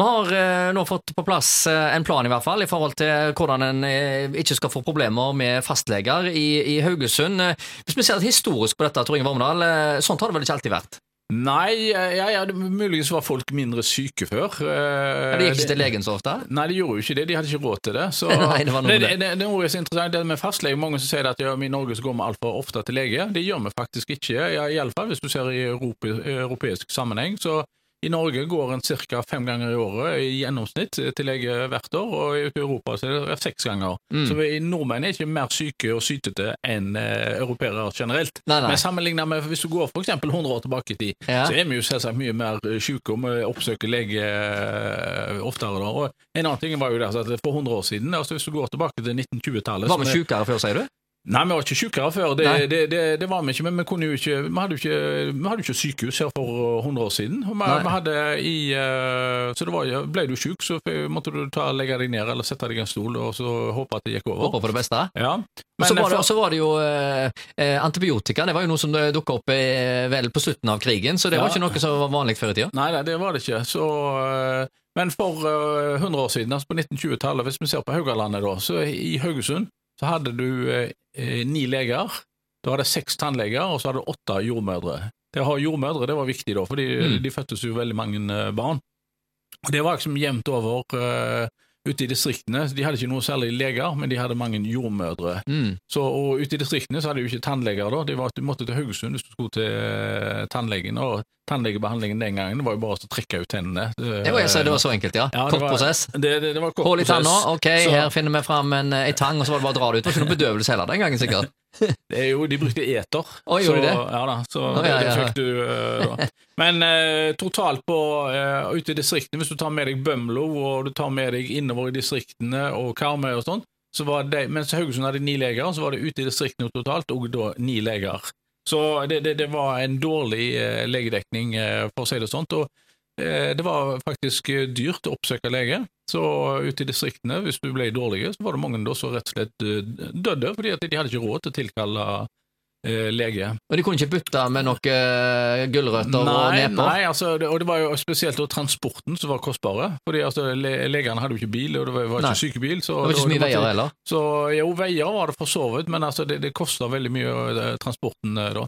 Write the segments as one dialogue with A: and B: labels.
A: Vi har eh, nå fått på plass eh, en plan i hvert fall, i forhold til hvordan en eh, ikke skal få problemer med fastleger i, i Haugesund. Hvis vi ser litt historisk på dette, Tor Inge Vormedal, sånt har det vel ikke alltid vært?
B: Nei, ja, ja, muligens var folk mindre syke før. Ja,
A: de gikk ikke til legen så ofte?
B: Nei, de gjorde jo ikke det. De hadde ikke råd til det. Så,
A: Nei, det var
B: det, det.
A: det,
B: det er så interessant det med fastlege. Mange som sier at ja, i Norge så går vi altfor ofte til lege. Det gjør vi faktisk ikke. Ja, Iallfall hvis du ser i europe, europeisk sammenheng. Så i Norge går en ca. fem ganger i året i gjennomsnitt til lege hvert år, og i Europa så er det seks ganger.
A: Mm.
B: Så vi nordmenn er ikke mer syke og sytete enn eh, europeere generelt.
A: Nei, nei.
B: Men sammenlignet med hvis du går f.eks. 100 år tilbake i tid,
A: Ja.
B: så er vi jo selvsagt mye mer eh, syke og vi oppsøker lege eh, oftere. da. Og en annen ting var jo det, at for 100 år siden, altså hvis du går tilbake til 1920-tallet
A: Var vi
B: som er-
A: før, sier du?
B: Nei, vi var ikke sykere før, det, det, det, det var vi ikke. Men vi, jo ikke, vi hadde jo ikke, hadde ikke sykehus her for 100 år siden. Vi, vi hadde i, eh, så det var, ble du syk, så måtte du ta, legge deg ned eller sette deg i en stol og så håpe at det gikk over.
A: Håpe på det beste.
B: Ja.
A: Men så var, det, så var det jo eh, eh, antibiotika. Det var jo noe som dukka opp eh, vel på slutten av krigen, så det var ikke noe som var vanlig før i tida.
B: Nei, nei, det var det ikke. Så, men for øh, 100 år siden, altså på 1920-tallet, hvis vi ser på Haugalandet da, så i Haugesund så hadde du øh, eh, ni leger, Du hadde seks tannleger, og så hadde du åtte jordmødre. Det å ha jordmødre det var viktig da, for
A: Mm.
B: de fødtes jo veldig mange øh, barn. Og det var liksom jevnt over øh, ute i distriktene. De hadde ikke noe særlig leger, men de hadde mange jordmødre.
A: Mm.
B: Så, og ute i distriktene så hadde de jo ikke tannleger da. Det var Du måtte til Haugesund hvis du skulle til eh, tannlegen. Og tannlegebehandlingen den gangen var jo bare å trekke ut tennene.
A: Det var, sa, det var så enkelt, ja.
B: Ja,
A: Kort
B: var-
A: prosess.
B: Det, det, det var kort
A: Hull i tanna, ok,
B: Så-
A: her finner vi fram en, en, tang, og så var det bare å dra det ut. Det var ikke noe bedøvelse heller den gangen, sikkert.
B: Det er jo, de brukte eter.
A: Å, gjorde de det?
B: Ja da, så det,
A: ja,
B: det
A: ja, ja.
B: fikk du eh, da. Men eh, totalt på eh, ute i distriktene, hvis du tar med deg Bømlo og du tar med deg innover i distriktene og Karmøy og sånn, så var det, mens Haugesund hadde ni leger, så var det ute i distriktene totalt og da ni leger. Så det, det, det var en dårlig eh, legedekning, eh, for å si det sånt. og eh, det var faktisk dyrt å oppsøke lege, så ute i distriktene, hvis du ble dårlig, så var det mange da som rett og slett eh, døde, fordi at de hadde ikke råd til å tilkalle lege.
A: Og de kunne ikke bytte med noen uh, gulrøtter og
B: Nei,
A: neper?
B: nei altså, det, og det var jo spesielt transporten som var kostbare, fordi altså, le, legene hadde jo ikke bil, og det var, var
A: Nei.
B: ikke sykebil. Så,
A: Det var ikke så mye veier heller.
B: Så jo, veier var det for så vidt, men altså, det, det kosta veldig mye, eh, transporten eh, da.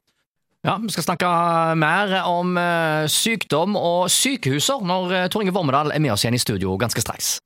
C: Ja, Vi skal snakke mer om eh, sykdom og sykehuser når eh, Tor Inge Vormedal er med oss igjen i studio ganske straks.